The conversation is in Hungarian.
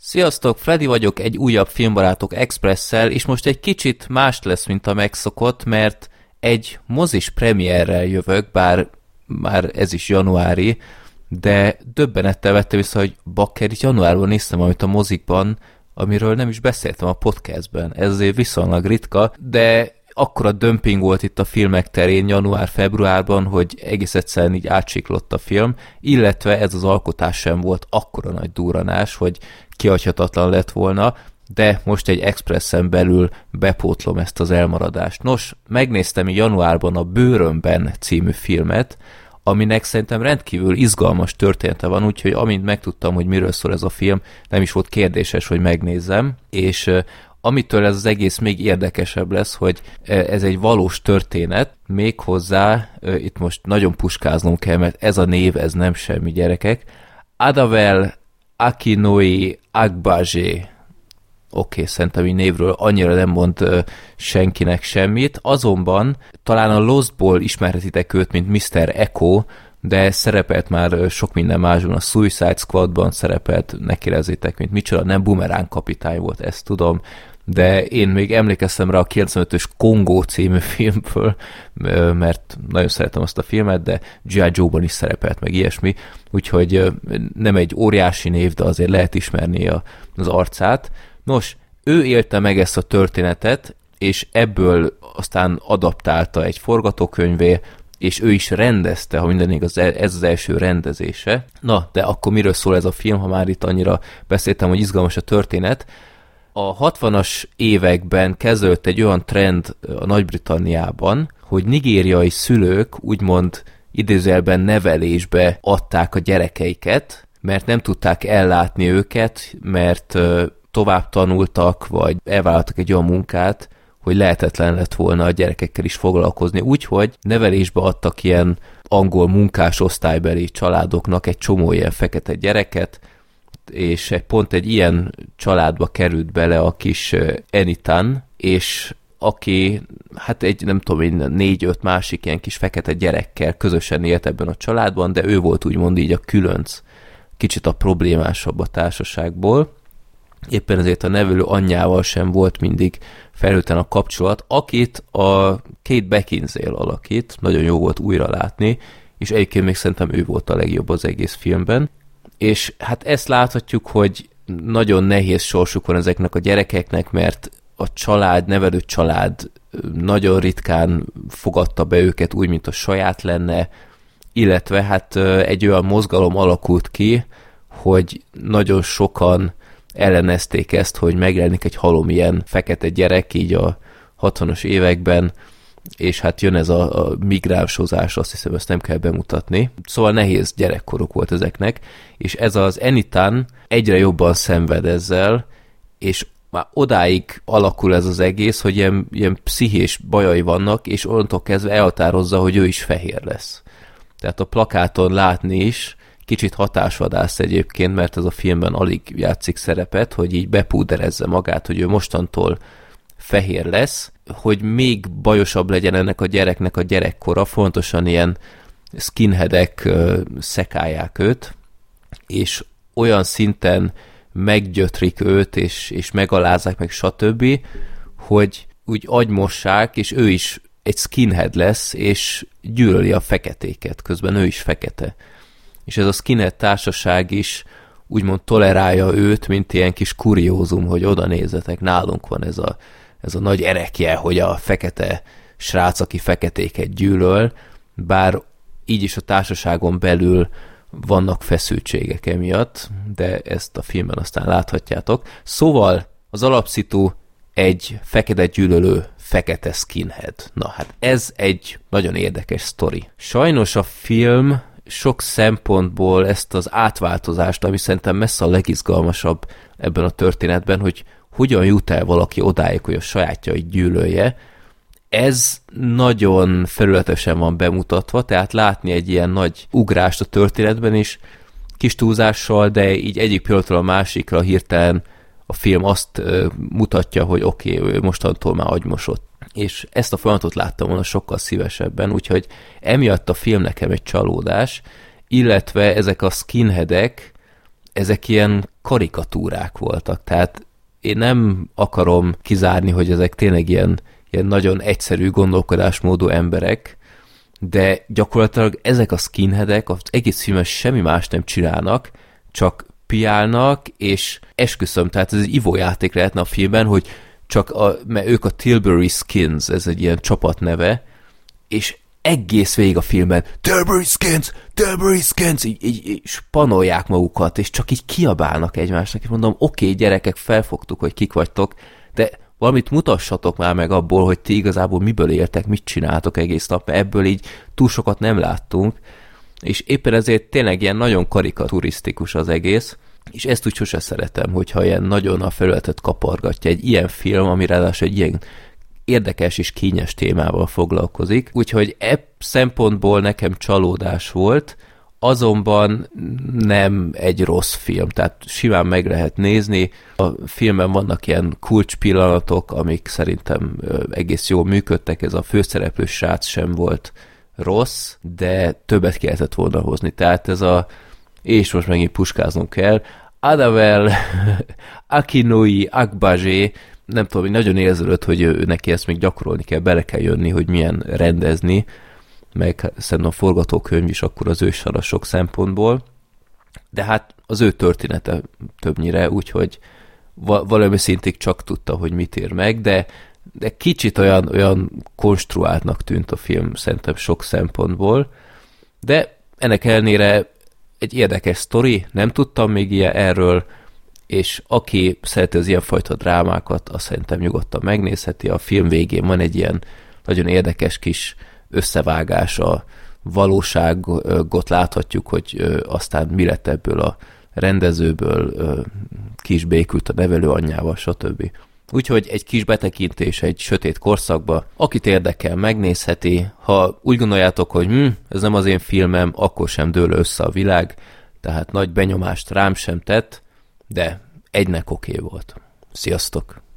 Sziasztok, Freddy vagyok egy újabb Filmbarátok Expressel, és most egy kicsit más lesz, mint a megszokott, mert egy mozis premierrel jövök, bár már ez is januári, de döbbenettel vettem vissza, hogy bakker, januárban néztem amit a mozikban, amiről nem is beszéltem a podcastben. Ez azért viszonylag ritka, de akkora dömping volt itt a filmek terén január-februárban, hogy egész egyszerűen így átsiklott a film, illetve ez az alkotás sem volt akkora nagy duranás, hogy kihagyhatatlan lett volna, de most egy expressen belül bepótlom ezt az elmaradást. Nos, megnéztem januárban a Bőrömben című filmet, aminek szerintem rendkívül izgalmas története van, úgyhogy amint megtudtam, hogy miről szól ez a film, nem is volt kérdéses, hogy megnézzem, és amitől ez az egész még érdekesebb lesz, hogy ez egy valós történet, méghozzá, itt most nagyon puskáznom kell, mert ez a név, ez nem semmi gyerekek, Adavel Akinoi Agbaje. Oké, okay, szerintem így névről annyira nem mond uh, senkinek semmit, azonban talán a Lostból ismerhetitek őt, mint Mr. Echo, de szerepelt már sok minden másban, a Suicide Squadban szerepelt, ne kérdezzétek, mint micsoda, nem Boomerang kapitány volt, ezt tudom, de én még emlékeztem rá a 95-ös Kongó című filmről, mert nagyon szeretem azt a filmet, de G.I. Joe-ban is szerepelt meg ilyesmi, úgyhogy nem egy óriási név, de azért lehet ismerni a, az arcát. Nos, ő élte meg ezt a történetet, és ebből aztán adaptálta egy forgatókönyvé, és ő is rendezte, ha minden igaz, ez az első rendezése. Na, de akkor miről szól ez a film, ha már itt annyira beszéltem, hogy izgalmas a történet a 60-as években kezdődött egy olyan trend a Nagy-Britanniában, hogy nigériai szülők úgymond idézelben nevelésbe adták a gyerekeiket, mert nem tudták ellátni őket, mert tovább tanultak, vagy elvállaltak egy olyan munkát, hogy lehetetlen lett volna a gyerekekkel is foglalkozni. Úgyhogy nevelésbe adtak ilyen angol munkás osztálybeli családoknak egy csomó ilyen fekete gyereket, és pont egy ilyen családba került bele a kis Enitan, és aki, hát egy, nem tudom én, négy-öt másik ilyen kis fekete gyerekkel közösen élt ebben a családban, de ő volt úgymond így a különc, kicsit a problémásabb a társaságból. Éppen ezért a nevelő anyjával sem volt mindig felhőten a kapcsolat, akit a Kate Beckinsale alakít, nagyon jó volt újra látni, és egyébként még szerintem ő volt a legjobb az egész filmben és hát ezt láthatjuk, hogy nagyon nehéz sorsuk van ezeknek a gyerekeknek, mert a család, nevelő család nagyon ritkán fogadta be őket úgy, mint a saját lenne, illetve hát egy olyan mozgalom alakult ki, hogy nagyon sokan ellenezték ezt, hogy megjelenik egy halom ilyen fekete gyerek így a 60-as években, és hát jön ez a, a migránsozás, azt hiszem, ezt nem kell bemutatni. Szóval nehéz gyerekkoruk volt ezeknek, és ez az Enitan egyre jobban szenved ezzel, és már odáig alakul ez az egész, hogy ilyen, ilyen pszichés bajai vannak, és onnantól kezdve elhatározza, hogy ő is fehér lesz. Tehát a plakáton látni is, kicsit hatásvadász egyébként, mert ez a filmben alig játszik szerepet, hogy így bepúderezze magát, hogy ő mostantól fehér lesz, hogy még bajosabb legyen ennek a gyereknek a gyerekkora, fontosan ilyen skinheadek szekálják őt, és olyan szinten meggyötrik őt, és, és megalázzák meg, stb., hogy úgy agymossák, és ő is egy skinhead lesz, és gyűlöli a feketéket, közben ő is fekete. És ez a skinhead társaság is úgymond tolerálja őt, mint ilyen kis kuriózum, hogy oda nézzetek, nálunk van ez a ez a nagy erekje, hogy a fekete srác, aki feketéket gyűlöl, bár így is a társaságon belül vannak feszültségek emiatt, de ezt a filmben aztán láthatjátok. Szóval az alapszitu egy fekete gyűlölő fekete skinhead. Na hát ez egy nagyon érdekes sztori. Sajnos a film sok szempontból ezt az átváltozást, ami szerintem messze a legizgalmasabb ebben a történetben, hogy hogyan jut el valaki odáig, hogy a sajátjait gyűlölje, ez nagyon felületesen van bemutatva, tehát látni egy ilyen nagy ugrást a történetben is, kis túlzással, de így egyik pillanatról a másikra hirtelen a film azt mutatja, hogy oké, okay, ő mostantól már agymosott. És ezt a folyamatot láttam volna sokkal szívesebben, úgyhogy emiatt a film nekem egy csalódás, illetve ezek a skinheadek, ezek ilyen karikatúrák voltak, tehát én nem akarom kizárni, hogy ezek tényleg ilyen, ilyen nagyon egyszerű gondolkodásmódú emberek, de gyakorlatilag ezek a skinheadek az egész filmes semmi más nem csinálnak, csak piálnak, és esküszöm, tehát ez egy ivójáték lehetne a filmben, hogy csak a, mert ők a Tilbury Skins, ez egy ilyen csapatneve, és egész végig a filmben. Tilbury Skins, Tilbury Skins, így, így, így spanolják magukat, és csak így kiabálnak egymásnak, és mondom, oké, okay, gyerekek, felfogtuk, hogy kik vagytok, de valamit mutassatok már meg abból, hogy ti igazából miből éltek, mit csináltok egész nap, mert ebből így túl sokat nem láttunk, és éppen ezért tényleg ilyen nagyon karikaturisztikus az egész, és ezt úgy sose szeretem, hogyha ilyen nagyon a felületet kapargatja egy ilyen film, ami ráadásul egy ilyen érdekes és kényes témával foglalkozik, úgyhogy ebb szempontból nekem csalódás volt, azonban nem egy rossz film, tehát simán meg lehet nézni. A filmben vannak ilyen kulcs amik szerintem egész jól működtek, ez a főszereplő srác sem volt rossz, de többet kellett volna hozni. Tehát ez a, és most megint puskáznom kell, Adavel Akinoi Akbazsé, nem tudom, hogy nagyon érződött, hogy ő, neki ezt még gyakorolni kell, bele kell jönni, hogy milyen rendezni, meg szerintem a forgatókönyv is akkor az ősara sok szempontból, de hát az ő története többnyire, úgyhogy valami szintig csak tudta, hogy mit ér meg, de, de kicsit olyan, olyan konstruáltnak tűnt a film szerintem sok szempontból, de ennek ellenére egy érdekes sztori, nem tudtam még ilyen erről, és aki szereti az ilyenfajta drámákat, azt szerintem nyugodtan megnézheti. A film végén van egy ilyen nagyon érdekes kis összevágás a valóságot láthatjuk, hogy aztán mi lett ebből a rendezőből, kis békült a nevelő anyjával, stb. Úgyhogy egy kis betekintés egy sötét korszakba, akit érdekel, megnézheti. Ha úgy gondoljátok, hogy hm, ez nem az én filmem, akkor sem dől össze a világ, tehát nagy benyomást rám sem tett, de egynek oké okay volt. Sziasztok!